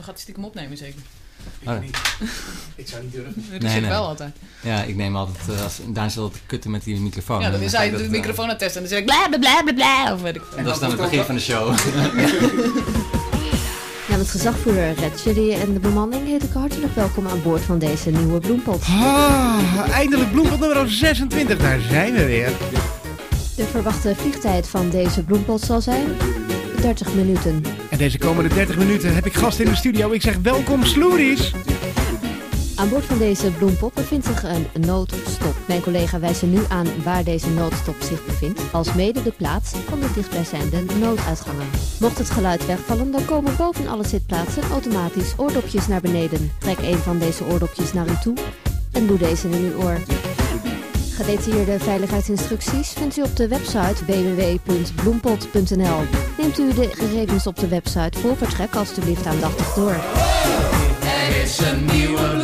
Dan gaat hij stiekem opnemen zeker. Oh. niet. Ik zou niet durven. Dat Nee, wel altijd. Ja, ik neem altijd... eh, als, Daan zit altijd kutten met die microfoon. Ja, dan is hij ik de eh, microfoon aan het testen en dan zeg ik bla bla bla bla bla. Of weet ik. En dat is dan het begin van de show. Namens gezagvoerder Red Chili en de bemanning heet ik hartelijk welkom aan boord van deze nieuwe bloempot. Ah, eindelijk bloempot nummer 26. Daar zijn we weer. De verwachte vliegtijd van deze bloempot zal zijn 30 minuten. Deze komende 30 minuten heb ik gast in de studio. Ik zeg welkom Sloeries. Aan boord van deze bloempot bevindt zich een noodstop. Mijn collega wijst er nu aan waar deze noodstop zich bevindt, als mede de plaats van de dichtbijzijnde nooduitgangen. Mocht het geluid wegvallen, dan komen boven alle zitplaatsen automatisch oordopjes naar beneden. Trek een van deze oordopjes naar u toe en doe deze in uw oor. Gedetailleerde veiligheidsinstructies vindt u op de website www.bloempot.nl. Neemt u de gegevens op de website voor vertrek alstublieft aandachtig door. Er is een nieuwe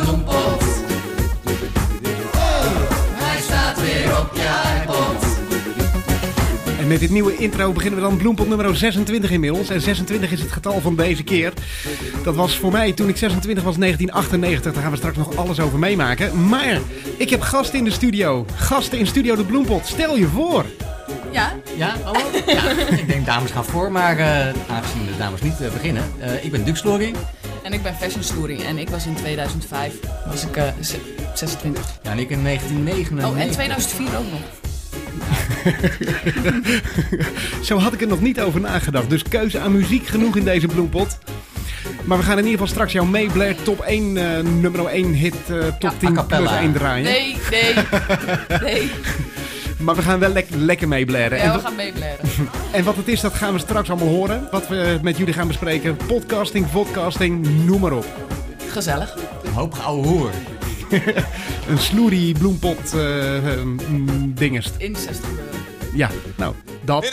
met dit nieuwe intro beginnen we dan bloempot nummer 26 inmiddels. En 26 is het getal van deze keer. Dat was voor mij toen ik 26 was 1998. Daar gaan we straks nog alles over meemaken. Maar ik heb gasten in de studio. Gasten in Studio de Bloempot. Stel je voor. Ja, Ja, hallo? Ja, ik denk dames gaan voor, maar eh, aangezien de dames niet eh, beginnen. eh, ik ben Dux Glory. en ik ben Fashion Story en ik was in 2005, was ik eh, z- 26. Ja, en ik in 1999. Oh, en 2004 ook nog. Zo had ik er nog niet over nagedacht. Dus keuze aan muziek genoeg in deze bloempot. Maar we gaan in ieder geval straks jouw Mayblair top 1, eh, nummer 1 hit eh, top Ja, 10 a cappella. plus 1 draaien. Nee, nee, nee. Maar we gaan wel lek- lekker meeblaren. Ja, en, we gaan meeblaren. en wat het is, dat gaan we straks allemaal horen. Wat we met jullie gaan bespreken. Podcasting, vodcasting, noem maar op. Gezellig. Een hoop ouwe hoer. Een sloerie bloempot eh, eh, mm, dingest. Incest gebeuren. Ja, nou, dat.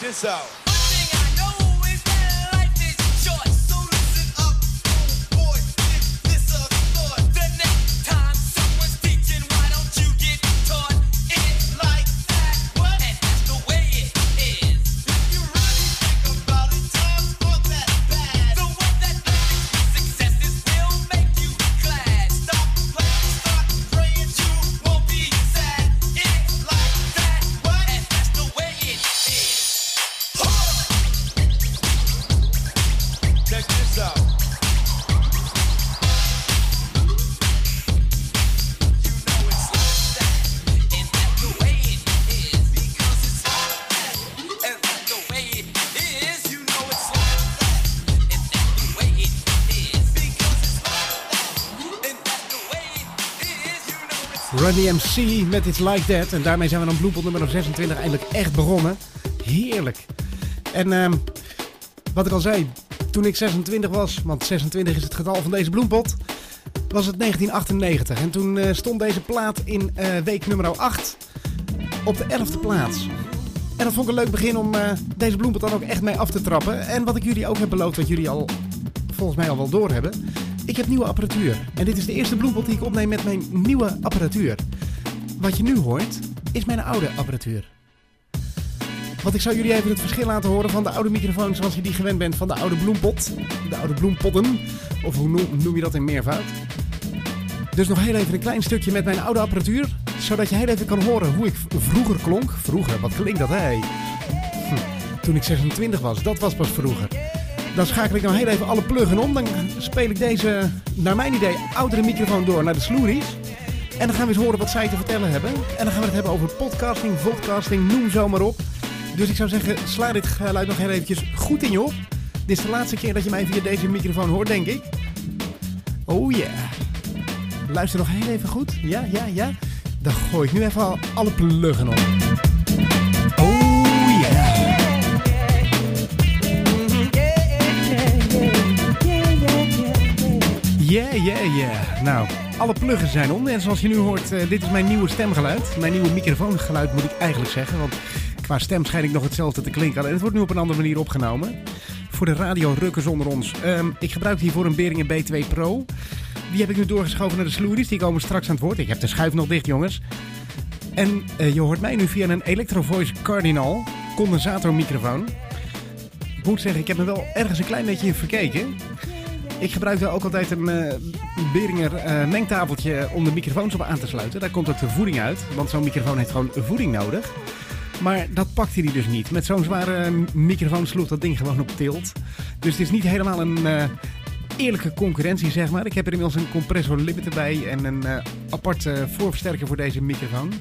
This out. DMC met It's Like That. En daarmee zijn we dan bloempot nummer 26 eindelijk echt begonnen. Heerlijk. En ehm, wat ik al zei, toen ik 26 was, want 26 is het getal van deze bloempot, was het 1998. En toen eh, stond deze plaat in eh, week nummer 8 op de 11e plaats. En dat vond ik een leuk begin om eh, deze bloempot dan ook echt mee af te trappen. En wat ik jullie ook heb beloofd, wat jullie al volgens mij al wel doorhebben. Ik heb nieuwe apparatuur. En dit is de eerste bloempot die ik opneem met mijn nieuwe apparatuur. Wat je nu hoort, is mijn oude apparatuur. Want ik zou jullie even het verschil laten horen van de oude microfoon zoals je die gewend bent van de oude bloempot. De oude bloempodden. Of hoe noem, je dat in meervoud? Dus nog heel even een klein stukje met mijn oude apparatuur. Zodat je heel even kan horen hoe ik vroeger klonk. Vroeger, wat klinkt dat hé? Hm, Toen ik 26 was, dat was pas vroeger. Dan schakel ik nou heel even alle pluggen om. Dan speel ik deze, naar mijn idee, oudere microfoon door naar de Sloeries. En dan gaan we eens horen wat zij te vertellen hebben. En dan gaan we het hebben over podcasting, vodcasting, noem zo maar op. Dus ik zou zeggen, sla dit geluid nog heel eventjes goed in je op. Dit is de laatste keer dat je mij via deze microfoon hoort, denk ik. Oh yeah. Luister nog heel even goed. Ja, ja, ja. Dan gooi ik nu even al alle pluggen op. Oh yeah. Yeah, yeah, yeah. Nou, alle pluggen zijn om. En zoals je nu hoort, eh, dit is mijn nieuwe stemgeluid. Mijn nieuwe microfoongeluid moet ik eigenlijk zeggen. Want qua stem schijn ik nog hetzelfde te klinken. Alleen het wordt nu op een andere manier opgenomen. Voor de radiorukkers onder ons. Ehm, ik gebruik hiervoor een Behringer B2 Pro. Die heb ik nu doorgeschoven naar de sloeries. Die komen straks aan het woord. Ik heb de schuif nog dicht, jongens. En eh, je hoort mij nu via een Electro Voice Cardinal condensatormicrofoon. Ik moet zeggen, ik heb me wel ergens een klein beetje in verkeken. Ik gebruik wel ook altijd een eh Behringer eh, mengtafeltje om de microfoons op aan te sluiten. Daar komt ook de voeding uit, want zo'n microfoon heeft gewoon voeding nodig. Maar dat pakte hij dus niet. Met zo'n zware microfoon sloeg dat ding gewoon op tilt. Dus het is niet helemaal een eh, eerlijke concurrentie, zeg maar. Ik heb er inmiddels een compressor limiter bij en een eh, apart voorversterker voor deze microfoon.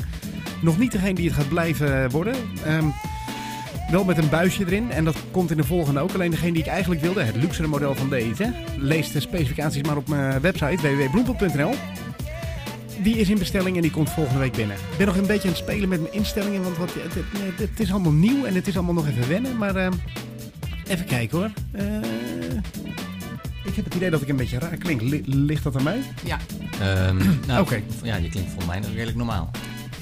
Nog niet degene die het gaat blijven worden. Ehm, wel met een buisje erin. En dat komt in de volgende ook. Alleen degene die ik eigenlijk wilde, het luxere model van deze. Lees de specificaties maar op mijn website www.bloempot.nl. Die is in bestelling en die komt volgende week binnen. Ik ben nog een beetje aan het spelen met mijn instellingen. Want wat, het, het- het is allemaal nieuw en het is allemaal nog even wennen. Maar eh, even kijken hoor. Eh, ik heb het idee dat ik een beetje raar klink. Li- ligt dat aan mij? Ja, Ehm, nou, Oké. Ja, je klinkt volgens mij nog redelijk normaal.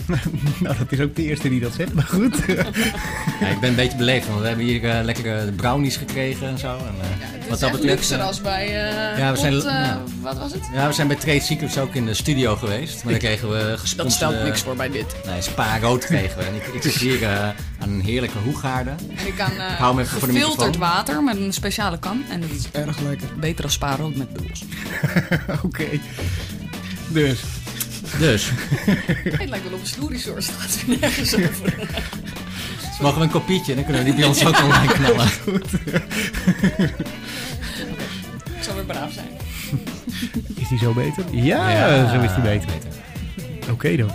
nou, dat is ook de eerste die dat zegt. Maar goed. Ja, ik ben een beetje beleefd, want we hebben hier eh, lekkere brownies gekregen en zo. En, eh, het wat is dat betreft, luxer eh, als bij... eh, ja, we zijn- Pot, eh, ja. Wat was het? Ja, we zijn bij Trade Secrets ook in de studio geweest. Maar daar kregen we gesponsord... Dat stelt niks voor bij dit. Nee, Spa rood kregen we. En ik, ik zit hier eh, aan een heerlijke hoegaarden. En ik kan eh, hou hem even voor de gefilterd water met een speciale kan. En dat is erg lekker. Beter als spaarrood met bubbels. Oké. Dus. Dus, Het lijkt wel op een sloerisor. Staat er nergens over. mogen we een kopietje? Dan kunnen we die bij ons ook online knallen. Ik zal weer braaf zijn. Is die zo beter? Ja, zo is die beter. Oké dan.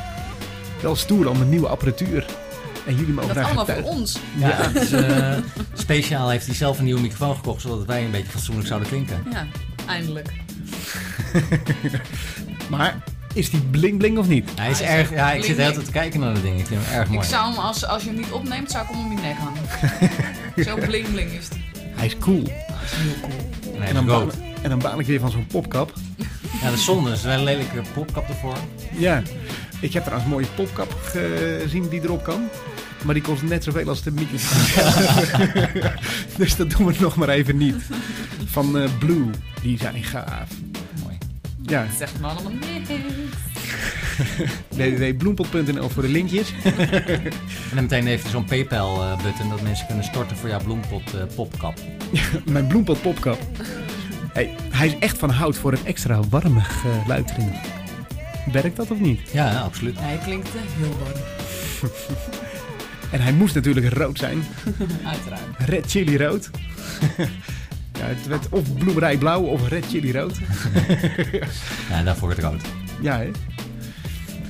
Wel stoer, allemaal nieuwe apparatuur. En jullie mogen Dat daar allemaal voor ons. Ja, eh, speciaal heeft hij zelf een nieuwe microfoon gekocht, zodat wij een beetje fatsoenlijk zouden klinken. Ja, eindelijk. Maar is die bling bling of niet? Hij is Hij is erg, ja, ik zit de hele bling-bling. tijd te kijken naar dat ding. Ik vind hem erg Ik mooi. zou hem, als, als je hem niet opneemt, zou ik hem om je nek hangen. Zo bling bling is die. Hij is cool. Nee, En hij dan, is baan, rood. en dan baan ik weer van zo'n popkap. Ja, de zonde is wel een lelijke popkap ervoor. Ja, ik heb trouwens een mooie popkap gezien die erop kan. Maar die kost net zoveel als de microfoon. dus dat doen we nog maar even niet. Van eh, Blue. Die zijn gaaf. Ja, Zegt me allemaal niks. www.bloempot.nl voor de linkjes. En dan meteen even zo'n PayPal-button dat mensen kunnen storten voor jouw bloempot eh, popkap. Mijn bloempot popkap. Hey, hij is echt van hout voor een extra warme geluid erin. Werkt dat of niet? Ja, ja, absoluut. Hij klinkt eh, heel warm. En hij moest natuurlijk rood zijn. Uiteraard. Red chili rood. Ja, het werd of bloemerij blauw of red chili rood. Ja, daarvoor het rood. Ja, hè?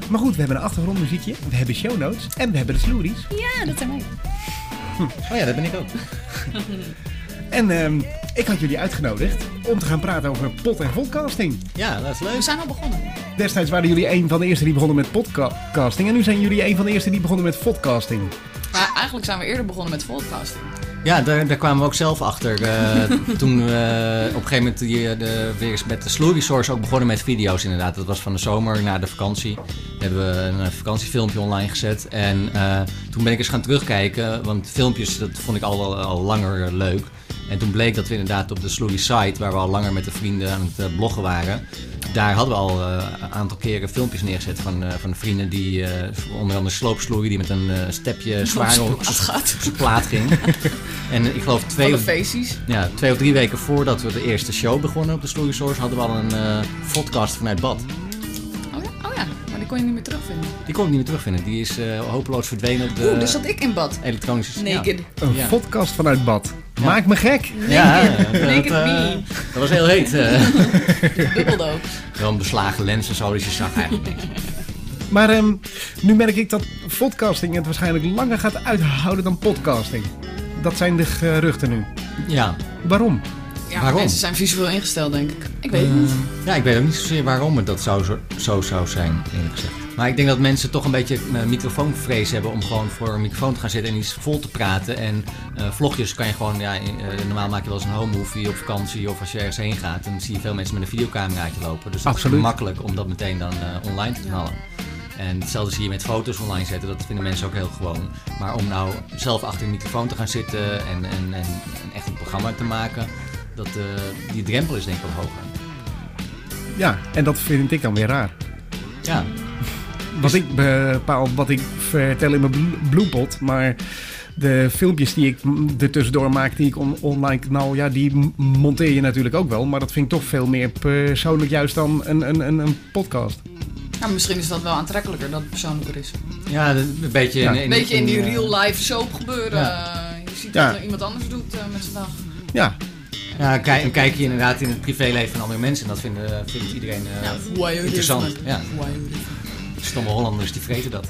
Maar goed, we hebben een achtergrondmuziekje. We hebben show notes. En we hebben de sloeries. Ja, dat zijn wij. Oh ja, dat ben ik ook. En ehm, ik had jullie uitgenodigd om te gaan praten over pot- en podcasting. Ja, dat is leuk. We zijn al begonnen. Destijds waren jullie een van de eerste die begonnen met podcasting. En nu zijn jullie een van de eerste die begonnen met podcasting. Maar eigenlijk zijn we eerder begonnen met podcasting. Ja, daar, daar kwamen we ook zelf achter. eh, toen we op een gegeven moment die, eh, de, weer eens met de Slow Source ook begonnen met video's inderdaad. Dat was van de zomer na de vakantie. Hebben we een eh, vakantiefilmpje online gezet. En eh, toen ben ik eens gaan terugkijken. Want filmpjes, dat vond ik al, al langer eh, leuk. En toen bleek dat we inderdaad op de Sloery site, waar we al langer met de vrienden aan het eh, bloggen waren. Daar hadden we al eh, een aantal keren filmpjes neergezet van, eh, van vrienden die, eh, onder andere sloopsloerie, die met een eh, stepje zwaar op zijn plaat ging. en ik geloof twee of, ja, twee of drie weken voordat we de eerste show begonnen op de Sloery Source, hadden we al een eh, podcast vanuit bad. Oh ja? oh ja, maar die kon je niet meer terugvinden. Die kon ik niet meer terugvinden. Die is eh, hopeloos verdwenen op de Oeh, dus zat ik in bad. elektronische... Naked. Een Ja. podcast vanuit bad. Maak me gek. Ja, ja, dat, eh, me. dat was heel heet. eh. Dubbel ook. Wel een beslagen lens en zo, dus je zag eigenlijk niks. Maar ehm, nu merk ik dat podcasting het waarschijnlijk langer gaat uithouden dan podcasting. Dat zijn de geruchten nu. Ja, Waarom? Ja, Waarom? mensen zijn visueel ingesteld, denk ik. Ik weet het niet. ja, ik weet ook niet zozeer waarom het dat zo, zo, zo zou zijn, eerlijk gezegd. Maar ik denk dat mensen toch een beetje een microfoonvrees hebben om gewoon voor een microfoon te gaan zitten en iets vol te praten. En eh, vlogjes kan je gewoon, ja, eh, normaal maak je wel eens een home movie op vakantie of als je ergens heen gaat. Dan zie je veel mensen met een videocameraatje lopen. Dus dat Absoluut. is makkelijk om dat meteen dan eh, online te knallen. En hetzelfde zie je met foto's online zetten, dat vinden mensen ook heel gewoon. Maar om nou zelf achter een microfoon te gaan zitten en, en, en, en echt een programma te maken, dat, eh, die drempel is denk ik wat hoger. Ja, en dat vind ik dan weer raar. Ja, Wat ik bepaal, wat ik vertel in mijn blo- bloempot, maar de filmpjes die ik er tussendoor maak, die ik on- online knal, ja, die monteer je natuurlijk ook wel. Maar dat vind ik toch veel meer persoonlijk juist dan een, een, een, een podcast. Nou, misschien is dat wel aantrekkelijker dat het persoonlijker is. ja een beetje Ja. in, in, Een beetje in die eh, real-life soap gebeuren. Ja. Eh, je ziet Ja. wat er iemand anders doet eh, met zijn dag. Ja, Ja, kijk, en kijk je inderdaad in het privéleven van andere mensen en dat vindt, vindt iedereen eh, Ja, voyeurisme. interessant. Ja. Stomme Hollanders die vreten dat.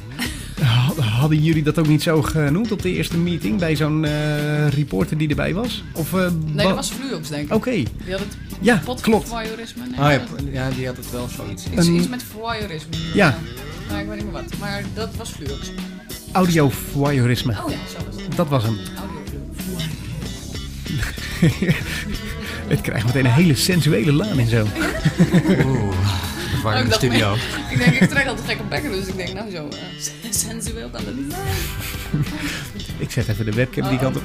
Had- hadden jullie dat ook niet zo genoemd op de eerste meeting bij zo'n eh, reporter die erbij was? Of, eh, Nee, dat was Fluox, denk ik. Oké, Die had het ja, pot klopt. voyeurisme. Nee, Oh ja, ja, die had het wel zoiets. Iets, Een- iets met voyeurisme. Ja. Maar ik weet niet meer wat. Maar dat was Fluox. Audio voyeurisme. Oh ja, zo was het. Dat was hem. Audio Het krijgt meteen een hele sensuele laan en zo. Oh, waren ik in de dacht studio. Ik denk, ik trek altijd gekke bekken, dus ik denk, nou zo, eh, sensueel kan dat niet zijn. Ik zet even de webcam Oh. die kant op.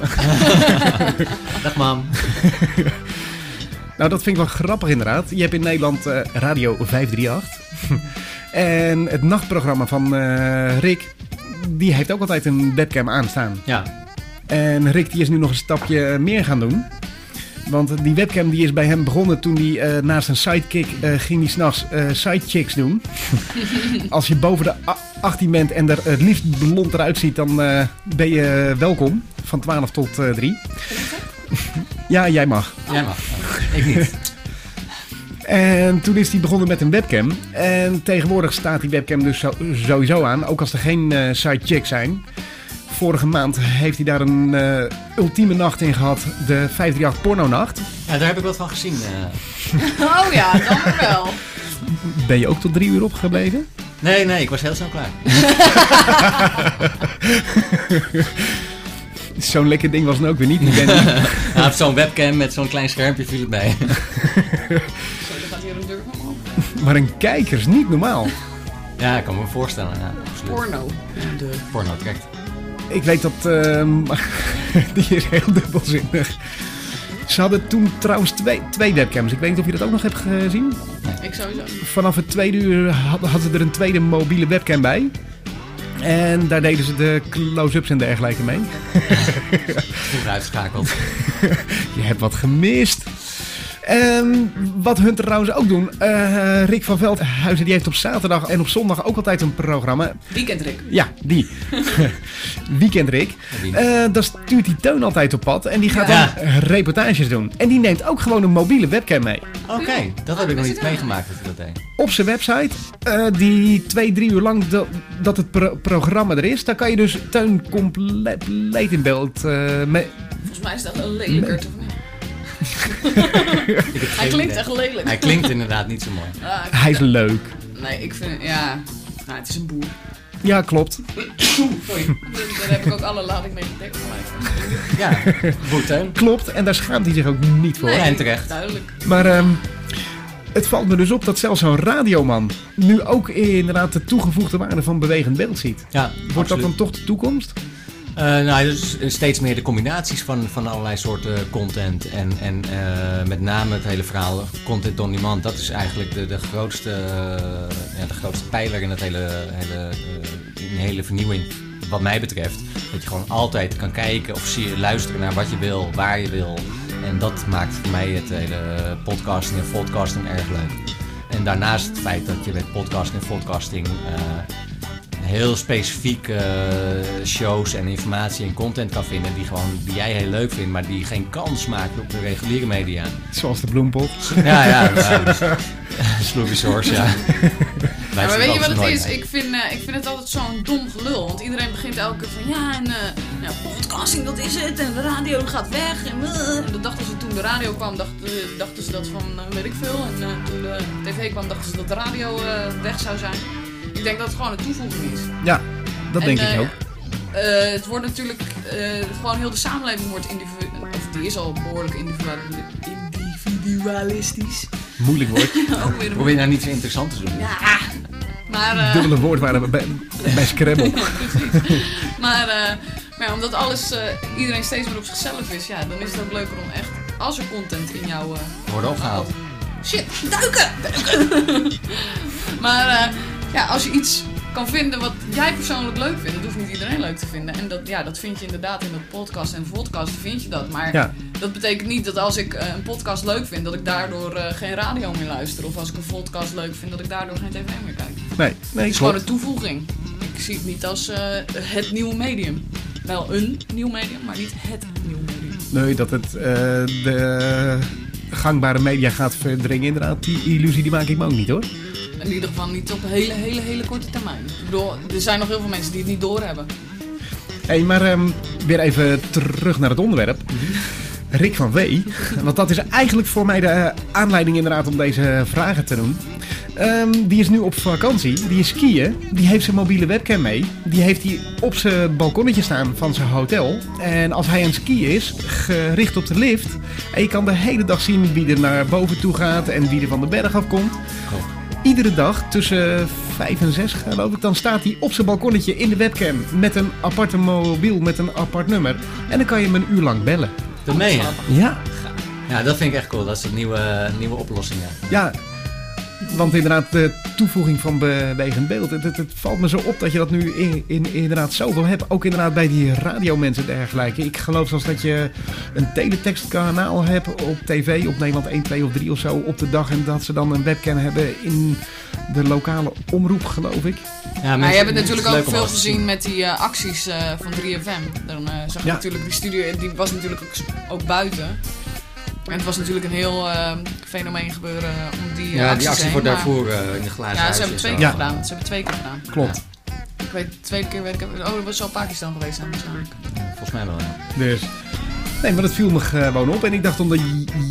Dag mam. Nou, dat vind ik wel grappig inderdaad. Je hebt in Nederland eh, Radio 538. en het nachtprogramma van eh, Rick, die heeft ook altijd een webcam aanstaan. Ja, En Rick die is nu nog een stapje meer gaan doen. Want die webcam die is bij hem begonnen toen hij eh, naast een sidekick eh, ging hij s'nachts eh sidechicks doen. Als je boven de a- 18 bent en er het liefst blond eruit ziet, dan eh, ben je welkom. Van 12 tot eh 3. ja, jij mag. jij mag. Ik niet. En toen is hij begonnen met een webcam. En tegenwoordig staat die webcam dus sowieso aan, ook als er geen eh sidechicks zijn. Vorige maand heeft hij daar een eh, ultieme nacht in gehad, de 538 pornonacht. Ja, daar heb ik wat van gezien. eh. Oh ja, dan wel. Ben je ook tot drie uur opgebleven? Nee, nee, ik was heel snel klaar. Zo'n lekker ding was het ook weer niet. Ik ben, Hij had zo'n webcam met zo'n klein schermpje viel erbij. Zo, dan gaat hier een deur van open. maar een kijker is niet normaal. Ja, ik kan me voorstellen. Ja, absoluut. Porno. De... Porno trekt. Ik weet dat... ehm, die is heel dubbelzinnig. Ze hadden toen trouwens twee, twee webcams. Ik weet niet of je dat ook nog hebt gezien. Ik sowieso. Vanaf het tweede uur had- hadden ze er een tweede mobiele webcam bij. En daar deden ze de close-ups en dergelijke mee. Vroeg uitgeschakeld. Je hebt wat gemist. Ehm, wat hun trouwens ook doen. eh, Rick van Veldhuizen die heeft op zaterdag en op zondag ook altijd een programma. Weekend Rick. Ja, die. Weekend Rick. die. Eh, daar stuurt die Teun altijd op pad. En die gaat Ja. dan reportages doen. En die neemt ook gewoon een mobiele webcam mee. Oké, dat heb ik nog niet meegemaakt dat hij dat deed. Op zijn website, eh, die twee, drie uur lang dat, dat het pro- programma er is. Daar kan je dus Teun compleet in beeld eh, mee... Volgens mij is dat een lelijker, Hij klinkt idee. echt lelijk. Hij klinkt inderdaad niet zo mooi. Ah, Hij is leuk. Nee, ik vind... Ja... Nou, het is een boer. Ja, klopt. Sorry. Daar heb ik ook alle lading mee gedekt. Ja, boeteun. Klopt. En daar schaamt hij zich ook niet voor. Nee. en terecht. Duidelijk. Maar ehm, het valt me dus op dat zelfs zo'n radioman nu ook inderdaad de toegevoegde waarde van bewegend beeld ziet. Ja, Wordt dat dan toch de toekomst? Eh, nou, dus steeds meer de combinaties van, van allerlei soorten content. En, en eh, met name het hele verhaal content on demand. Dat is eigenlijk de, de, grootste, ja, de grootste pijler in, het hele, hele, in de hele vernieuwing. Wat mij betreft. Dat je gewoon altijd kan kijken of zie, luisteren naar wat je wil, waar je wil. En dat maakt voor mij het hele podcasting en podcasting erg leuk. En daarnaast het feit dat je met podcasting en podcasting heel specifiek eh, shows en informatie en content kan vinden die, gewoon, die jij heel leuk vindt, maar die geen kans maken op de reguliere media. Zoals de bloempot. Ja, ja. ja. Sloopy Source, ja. Ja, maar weet je wat het is? Ik... Ik vind, eh, ik vind het altijd zo'n dom gelul. Want iedereen begint elke keer van ja, en eh, ja, podcasting dat is het. En de radio gaat weg. En, eh. en dat dachten ze toen de radio kwam, dachten, dachten ze dat van weet ik veel. En eh, toen de tv kwam, dachten ze dat de radio eh, weg zou zijn. Ik denk dat het gewoon een toevoeging is. Ja, dat En, denk ik eh, ook. eh, het wordt natuurlijk eh, gewoon heel de samenleving wordt individu of die is al behoorlijk individu individualistisch. Moeilijk woord. Probeer nou niet zo interessant te doen. ja, maar eh, Dubbele woord waren bij, bij Scrabble. Maar, maar omdat alles, eh, iedereen steeds meer op zichzelf is, ja, dan is het ook leuker om echt, als er content in jouw... eh, Worden opgehaald. shit, duiken! duiken. maar eh, ja, als je iets kan vinden wat jij persoonlijk leuk vindt, dat hoeft niet iedereen leuk te vinden. En dat, ja, dat vind je inderdaad in de podcast en podcast vind je dat. Maar Ja. dat betekent niet dat als ik eh, een podcast leuk vind, dat ik daardoor eh, geen radio meer luister. Of als ik een podcast leuk vind, dat ik daardoor geen tv meer kijk. Nee, Het nee, is gewoon een toevoeging. Ik zie het niet als eh, het nieuwe medium. Wel een nieuw medium, maar niet het nieuwe medium. Nee, dat het de gangbare media gaat verdringen. Inderdaad, die illusie die maak ik me ook niet hoor. In ieder geval niet op een hele, hele, hele korte termijn. Ik bedoel, er zijn nog heel veel mensen die het niet doorhebben. Hey, maar ehm, weer even terug naar het onderwerp. Rick van W. Want dat is eigenlijk voor mij de eh, aanleiding inderdaad om deze vragen te doen. Ehm, die is nu op vakantie. Die is skiën. Die heeft zijn mobiele webcam mee. Die heeft hij op zijn balkonnetje staan van zijn hotel. En als hij aan het skiën is, gericht op de lift. En je kan de hele dag zien wie er naar boven toe gaat en wie er van de berg afkomt. Iedere dag tussen 5 en 6 geloof ik, dan staat hij op zijn balkonnetje in de webcam met een aparte mobiel met een apart nummer. En dan kan je hem een uur lang bellen. Dat meen je? Ja, Ja, dat vind ik echt cool. Dat is een nieuwe, nieuwe oplossing, ja. ja. Want inderdaad, de toevoeging van bewegend beeld. Het, het, het valt me zo op dat je dat nu in, in, inderdaad zoveel hebt. Ook inderdaad bij die radiomensen en dergelijke. Ik geloof zelfs dat je een teletextkanaal hebt op tv, op Nederland 1, 2 of 3 of zo op de dag. En dat ze dan een webcam hebben in de lokale omroep, geloof ik. ja Maar je hebt het natuurlijk ook veel eens te zien. gezien met die eh, acties eh, van 3FM. Dan eh, zag je Ja. natuurlijk die studio, die was natuurlijk ook, ook buiten. En het was natuurlijk een heel eh, fenomeen gebeuren om die eh, Ja, die actie voor daarvoor eh, in de glazen Ja, ze hebben en twee keer Ja. gedaan. Ze hebben twee keer gedaan. Klopt. Ik weet, de tweede keer weet ik... Oh, dat was al Pakistan geweest dan waarschijnlijk. Volgens mij wel, ja. Dus. Nee, maar dat viel me gewoon op. En ik dacht omdat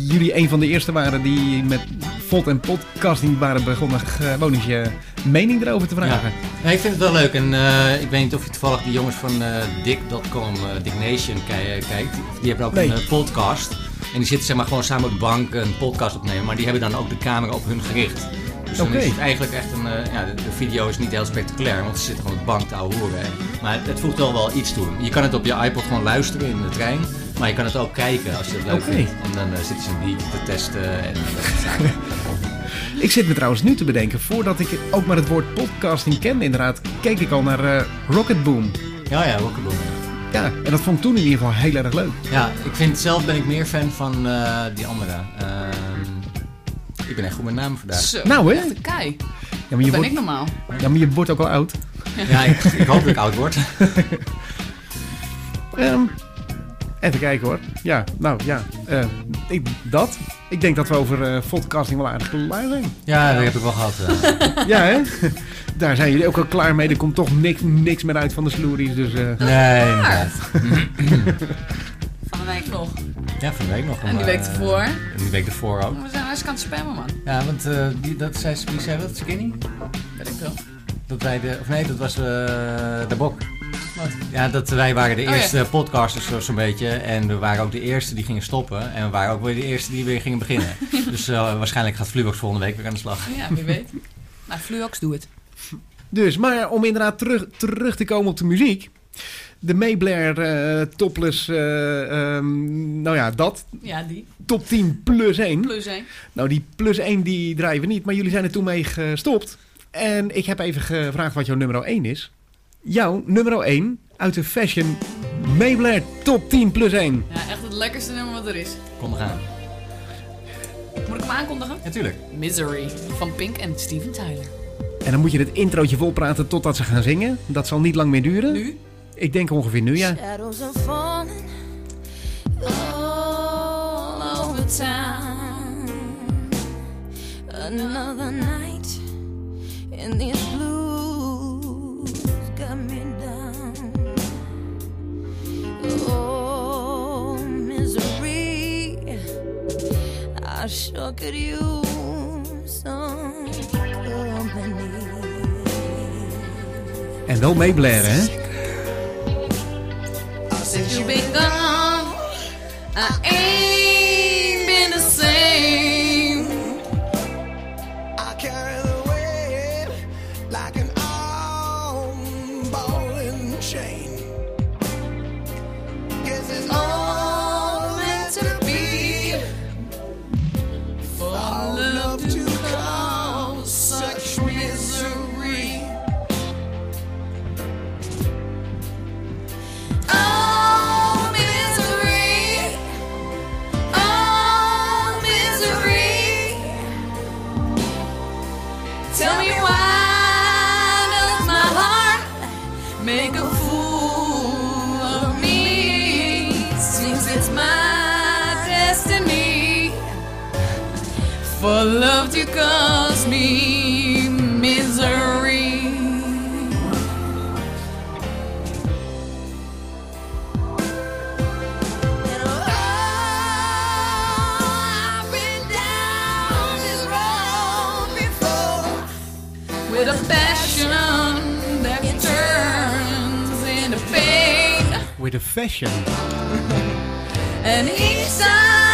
jullie een van de eerste waren die met VOD en podcasting waren begonnen, gewoon eens je mening erover te vragen. Ja. Nee, ik vind het wel leuk. En eh, ik weet niet of je toevallig die jongens van eh Dick.com, eh Dick Nation, ki- kijkt. Die hebben ook Nee. een podcast. En die zitten zeg maar gewoon samen op de bank een podcast opnemen. Maar die hebben dan ook de camera op hun gericht. Dus dan Oké. is het eigenlijk echt een... eh, ja, de, de video is niet heel spectaculair, want ze zitten gewoon op de bank te horen. Maar het, het voegt wel wel iets toe. Je kan het op je iPod gewoon luisteren in de trein. Maar je kan het ook kijken als je het leuk Oké. vindt. En dan eh, zitten ze die te testen en dat. Ik zit me trouwens nu te bedenken, voordat ik ook maar het woord podcasting kende inderdaad, keek ik al naar eh, Rocket Boom. Ja, ja, Rocketboom. Ja, en dat vond ik toen in ieder geval heel erg leuk. Ja, ik vind zelf ben ik meer fan van eh, die andere. Ehm, ik ben echt goed met namen vandaag. Zo, Nou, hè? kei. Ja, maar je, Ben wordt, ik normaal? ja, maar je wordt ook al oud. Ja, ik, ik hoop dat ik oud word. Ehm, even kijken hoor. Ja, nou ja, eh, ik, dat. Ik denk dat we over eh, podcasting wel aardig klaar zijn. Ja, dat heb ik wel gehad. eh. Ja, hè? Daar zijn jullie ook al klaar mee. Er komt toch niks, niks meer uit van de sloeries. Dus eh, Nee, inderdaad. Van de week nog. Ja, van de week nog. En die week eh, ervoor? En die week ervoor ook. We zijn hartstikke aan het spammen, man. Ja, want eh, die, dat zei, wie zei dat? Skinny? Weet ik wel. Dat wij de, of nee, dat was eh, de Bok. Ja, dat wij waren de Oh, ja. eerste podcasters zo- zo'n beetje. En we waren ook de eerste die gingen stoppen. En we waren ook weer de eerste die weer gingen beginnen. dus eh, waarschijnlijk gaat Flubox volgende week weer aan de slag. Ja, wie weet. Nou, Fluox, doe het. Dus, maar om inderdaad terug, terug te komen op de muziek. De Mayblair eh, topless, eh, ehm, nou ja, dat. Ja, die. Top 10 plus 1. Plus 1. Nou, die plus 1 die draaien we niet, maar jullie zijn er toen mee gestopt. En ik heb even gevraagd wat jouw nummer 1 is. Jouw nummer 1 uit de Fashion Mayblair Top 10 plus 1. Ja, echt het lekkerste nummer wat er is. Kom, gaan. Moet ik hem aankondigen? Natuurlijk. Misery van Pink en Steven Tyler. En dan moet je het introotje volpraten totdat ze gaan zingen. Dat zal niet lang meer duren. Nu? Ik denk ongeveer nu, ja. Shadows are falling all over town. Another night in these blues got me down. Oh, misery. I sure could use En wel Mayblair, hè? Cause me misery. And oh, I've been down this road before. with a passion that turns into pain. With a Fashion. And each time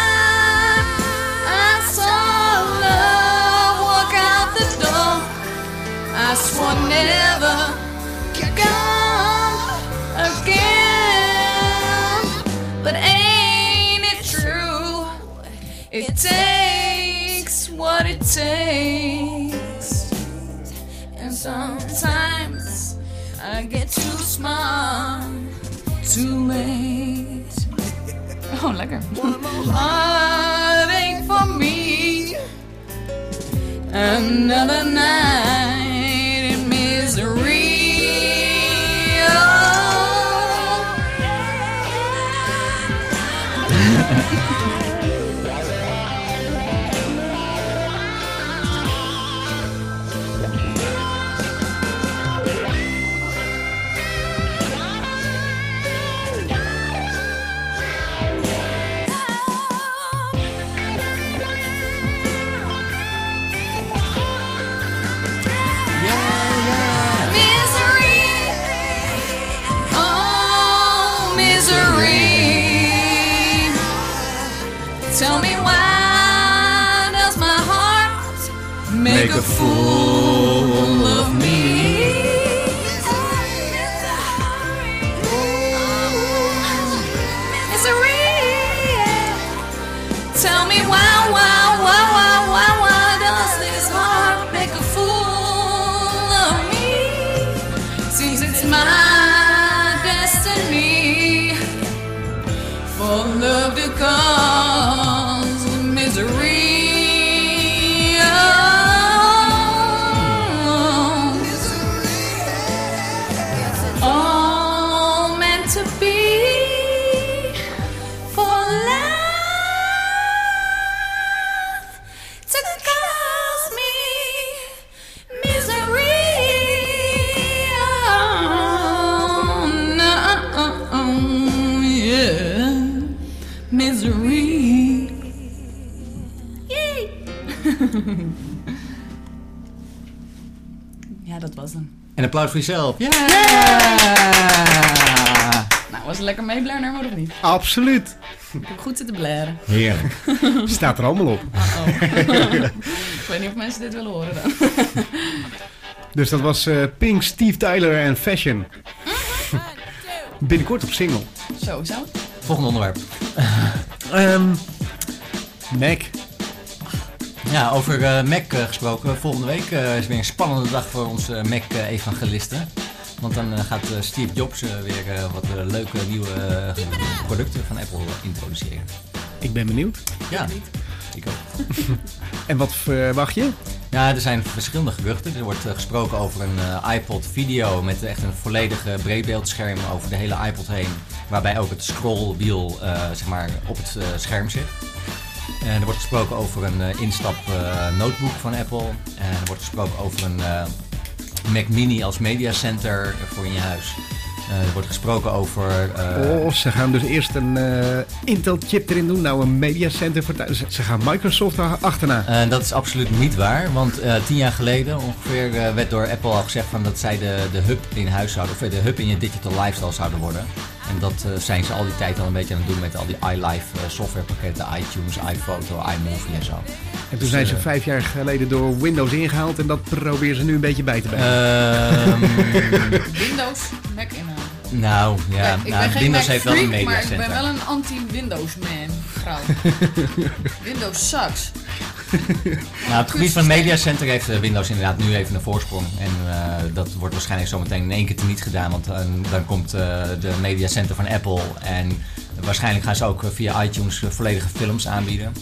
Never come again. But ain't it true? It takes what it takes. And sometimes I get too smart, too late. Oh, lekker. Heartache for me. Another night make a fool jezelf. Ja! Nou, was het lekker meeblaren, maar of niet? Absoluut. Ik heb goed zitten blaren. Heerlijk. Staat er allemaal op. Oh. ik weet niet of mensen dit willen horen dan. Dus dat was eh, Pink, Steve Tyler en Fashion. Binnenkort op single. Sowieso. Volgende onderwerp. Ehm Mac. Ja, over eh, Mac eh, gesproken. Volgende week eh, is weer een spannende dag voor onze Mac-evangelisten. Want dan gaat Steve Jobs weer wat leuke nieuwe producten van Apple introduceren. Ik ben benieuwd. Ja, ik ook. En wat verwacht je? Ja, er zijn verschillende geruchten. Er wordt gesproken over een iPod video met echt een volledige breedbeeldscherm over de hele iPod heen. Waarbij ook het scrollwiel zeg maar, op het scherm zit. En er wordt gesproken over een eh, instap eh, notebook van Apple. En er wordt gesproken over een eh, Mac Mini als mediacenter voor in je huis. Eh, er wordt gesproken over... eh, Oh, ze gaan dus eerst een eh, Intel-chip erin doen. Nou, een mediacenter voor thuis. Ze gaan Microsoft achterna. Eh, dat is absoluut niet waar, want eh, tien jaar geleden ongeveer eh, werd door Apple al gezegd van dat zij de, de hub in huis zouden, of eh, de hub in je digital lifestyle zouden worden. En dat eh, zijn ze al die tijd al een beetje aan het doen met al die iLife eh, softwarepakketten, iTunes, iPhoto, iMovie en zo. En toen zijn ze eh, vijf jaar geleden door Windows ingehaald. En dat proberen ze nu een beetje bij te brengen. Ehm, Windows, Mac inhouden. nou ja, nou, Windows heeft wel een freak, maar ik ben wel een anti-Windows man, vrouw. Windows sucks. Nou, op het gebied van Mediacenter heeft eh, Windows inderdaad nu even een voorsprong. En eh, dat wordt waarschijnlijk zometeen in één keer teniet gedaan. Want eh, dan komt eh, de Mediacenter van Apple. En waarschijnlijk gaan ze ook via iTunes volledige films aanbieden.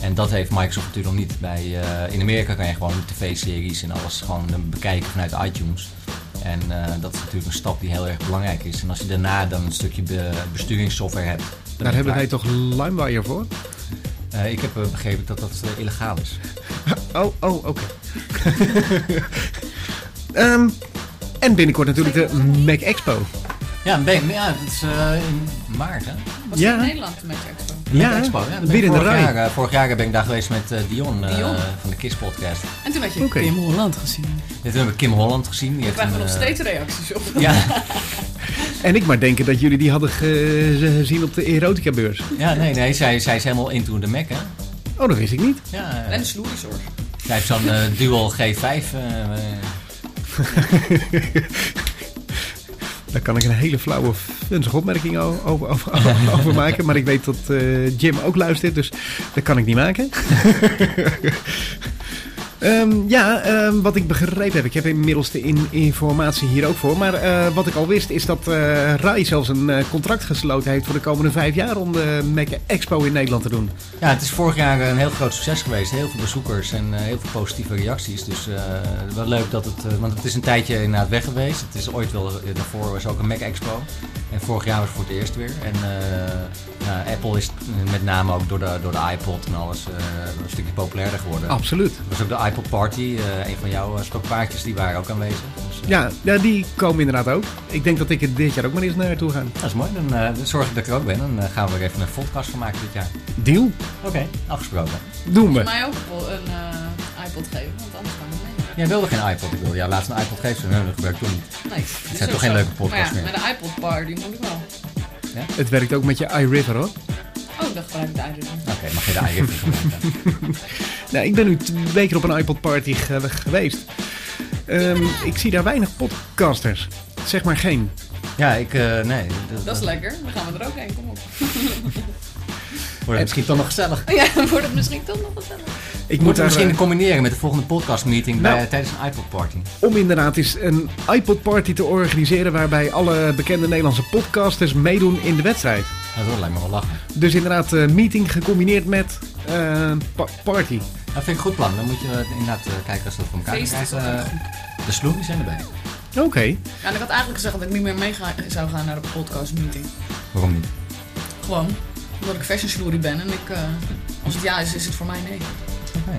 En dat heeft Microsoft natuurlijk nog niet. Bij, in Amerika kan je gewoon tv-series en alles gewoon bekijken vanuit iTunes. En dat is natuurlijk een stap die heel erg belangrijk is. En als je daarna dan een stukje be- besturingssoftware hebt. Daar hebben het wij toch LimeWire voor? Eh, ik heb eh, begrepen dat dat eh, illegaal is. Oh, oh, oké. Ehm, en binnenkort natuurlijk de Mac Expo. Ja, een beetje- ja dat is eh, in maart hè? Was Ja. in Nederland de Mac Expo? Ja, Expo, ja. Weer ik in de vorig rij. Jaar, eh, vorig jaar ben ik daar geweest met eh, Dion, eh, Dion. van de KISS podcast. En toen had je. Kim Holland gezien. Dit hebben we Kim Holland gezien. Die Daar krijgen we nog steeds reacties op. Ja, En ik maar denken dat jullie die hadden ge- gezien op de erotica-beurs. ja, nee, nee. Zij, zij is helemaal into the Mac, hè? Oh, dat wist ik niet. Ja, En de sloerizorg. zij heeft zo'n eh, Dual G5. Daar kan ik een hele flauwe, funzige opmerking over, over, over maken. Maar ik weet dat eh, Jim ook luistert, dus dat kan ik niet maken. Ehm, ja, ehm, wat ik begrepen heb, ik heb inmiddels de in- informatie hier ook voor. Maar eh, wat ik al wist is dat eh RAI zelfs een eh, contract gesloten heeft voor de komende vijf jaar om de Mac Expo in Nederland te doen. ja, het is vorig jaar een heel groot succes geweest. Heel veel bezoekers en heel veel positieve reacties. Dus wel leuk dat het... want het is een tijdje inderdaad weg geweest. Het is ooit wel... daarvoor was ook een Mac Expo. En vorig jaar was het voor het eerst weer. En eh, nou, Apple is met name ook door de, door de iPod en alles eh, een stukje populairder geworden. Absoluut. Er was ook de iPod Party, eh, een van jouw stokpaardjes, die waren ook aanwezig. Dus, Ja, ja, die komen inderdaad ook. Ik denk dat ik er dit jaar ook maar eens naartoe ga. Dat is mooi, dan, eh, dan zorg ik dat ik er ook ben. Dan gaan we er even een podcast van maken dit jaar. Deal? Oké, afgesproken. Doen we. mij ook wel een eh, iPod geven, want anders kan. Jij wilde geen iPod, ik wilde jou laatst een iPod geven. Nee, dat gebruik ik toen niet. Nee, Het is zijn toch geen leuke podcasts maar ja, meer. Met de iPod Bar, die moet ik wel. Het werkt ook met je iRiver hoor. Oh, ik dacht gelijk de iPod. Oké, mag je daar even gebruiken? Nou, ik ben nu twee keer op een iPod party ge- geweest. Ehm, ik zie daar weinig podcasters. Zeg maar geen. Ja, ik... eh, nee. Dat is lekker. Dan gaan we er ook heen. Kom op. Wordt het misschien toch nog gezellig. Ja, dan wordt het misschien toch nog gezellig. Ik moet daar, misschien eh, combineren met de volgende podcastmeeting Nou. bij, tijdens een iPod party. om inderdaad eens een iPod party te organiseren waarbij alle bekende Nederlandse podcasters meedoen in de wedstrijd. Dat wordt lijkt me wel lachen. Dus inderdaad, eh, meeting gecombineerd met eh, pa- party. Dat vind ik een goed plan. Dan moet je eh, inderdaad eh, kijken als dat voor elkaar Eh, de sloemies zijn erbij. Oké. Ja, en ik had eigenlijk gezegd dat ik niet meer mee ga- zou gaan naar de podcast meeting. Waarom niet? Gewoon. Omdat ik fashion ben en ik, eh, als het ja is, is het voor mij nee. Oké.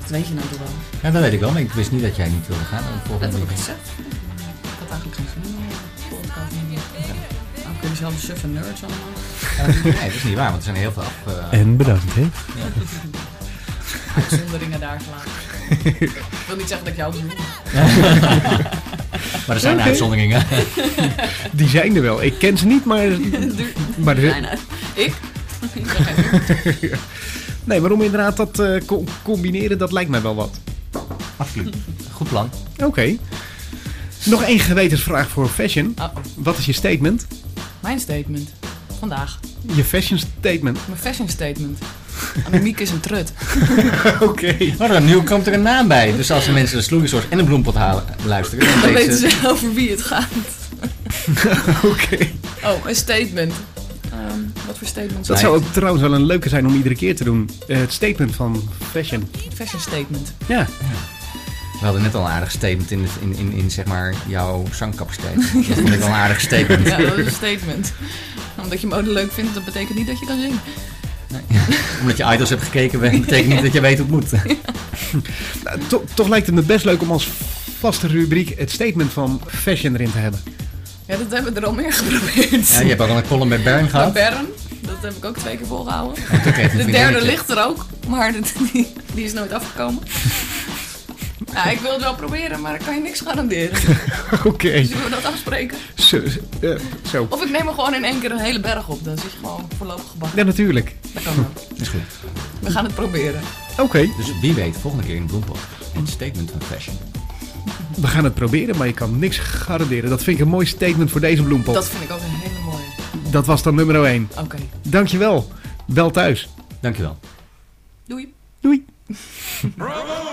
Dat weet je nou toch wel. Ja, dat weet ik wel, maar ik wist niet dat jij niet wilde gaan. Dat heb ik gezegd. Ik had eigenlijk geen zin meeting. Nou, kun je zelf de suffe nerds allemaal. Nee, dat is niet waar, want er zijn heel veel af. eh, En bedankt, hè? Uitzonderingen daar gelaten. ik wil niet zeggen dat ik jou bedoel. maar er zijn uitzonderingen. Die zijn er wel. Ik ken ze niet, maar... maar er-. Ik? Nee, waarom inderdaad dat eh, co- combineren, dat lijkt mij wel wat. Absoluut. Goed plan. Oké. Nog één gewetensvraag voor fashion. Oh, Wat is je statement? mijn statement. Vandaag. Je fashion statement. Mijn fashion statement. Annemiek is een trut. Oké. Oh, dan, nu komt er een naam bij. Dus als de mensen de sloegisors en een bloempot halen, luisteren, dan Dan weten ze over wie het gaat. Oké. Oh, een statement. Voor? Dat Nee. zou ook trouwens wel een leuke zijn om iedere keer te doen. Eh, het statement van fashion. Fashion statement. Ja. We hadden net al een aardig statement in, in, in, in zeg maar, jouw zangcapaciteit. Dat vond ik wel een aardig statement. Ja, dat is een statement. Omdat je mode leuk vindt, dat betekent niet dat je kan zingen. Omdat je idols hebt gekeken, betekent niet dat je weet hoe het moet. Nou, to- toch lijkt het me best leuk om als vaste rubriek het statement van fashion erin te hebben. Ja, dat hebben we er al meer geprobeerd. Ja, je hebt ook al een column bij Bern gehad. Bern, dat heb ik ook twee keer volgehouden. De derde ligt er ook, maar die, die is nooit afgekomen. Ja, ik wil het wel proberen, maar ik kan je niks garanderen. Oké. Zullen we dat afspreken? Zo. eh, zo. Of ik neem er gewoon in één keer een hele berg op. Dan zit je gewoon voorlopig gebakken. Ja, natuurlijk. Dat kan wel. Is goed. We gaan het proberen. Oké. Dus wie weet, volgende keer in de Bloempot. Een statement van fashion. We gaan het proberen, maar je kan niks garanderen. Dat vind ik een mooi statement voor deze bloempot. Dat vind ik ook een. Dat was dan nummer 1. Oké, Dankjewel. Wel thuis. Dankjewel. doei. Doei. Bravo!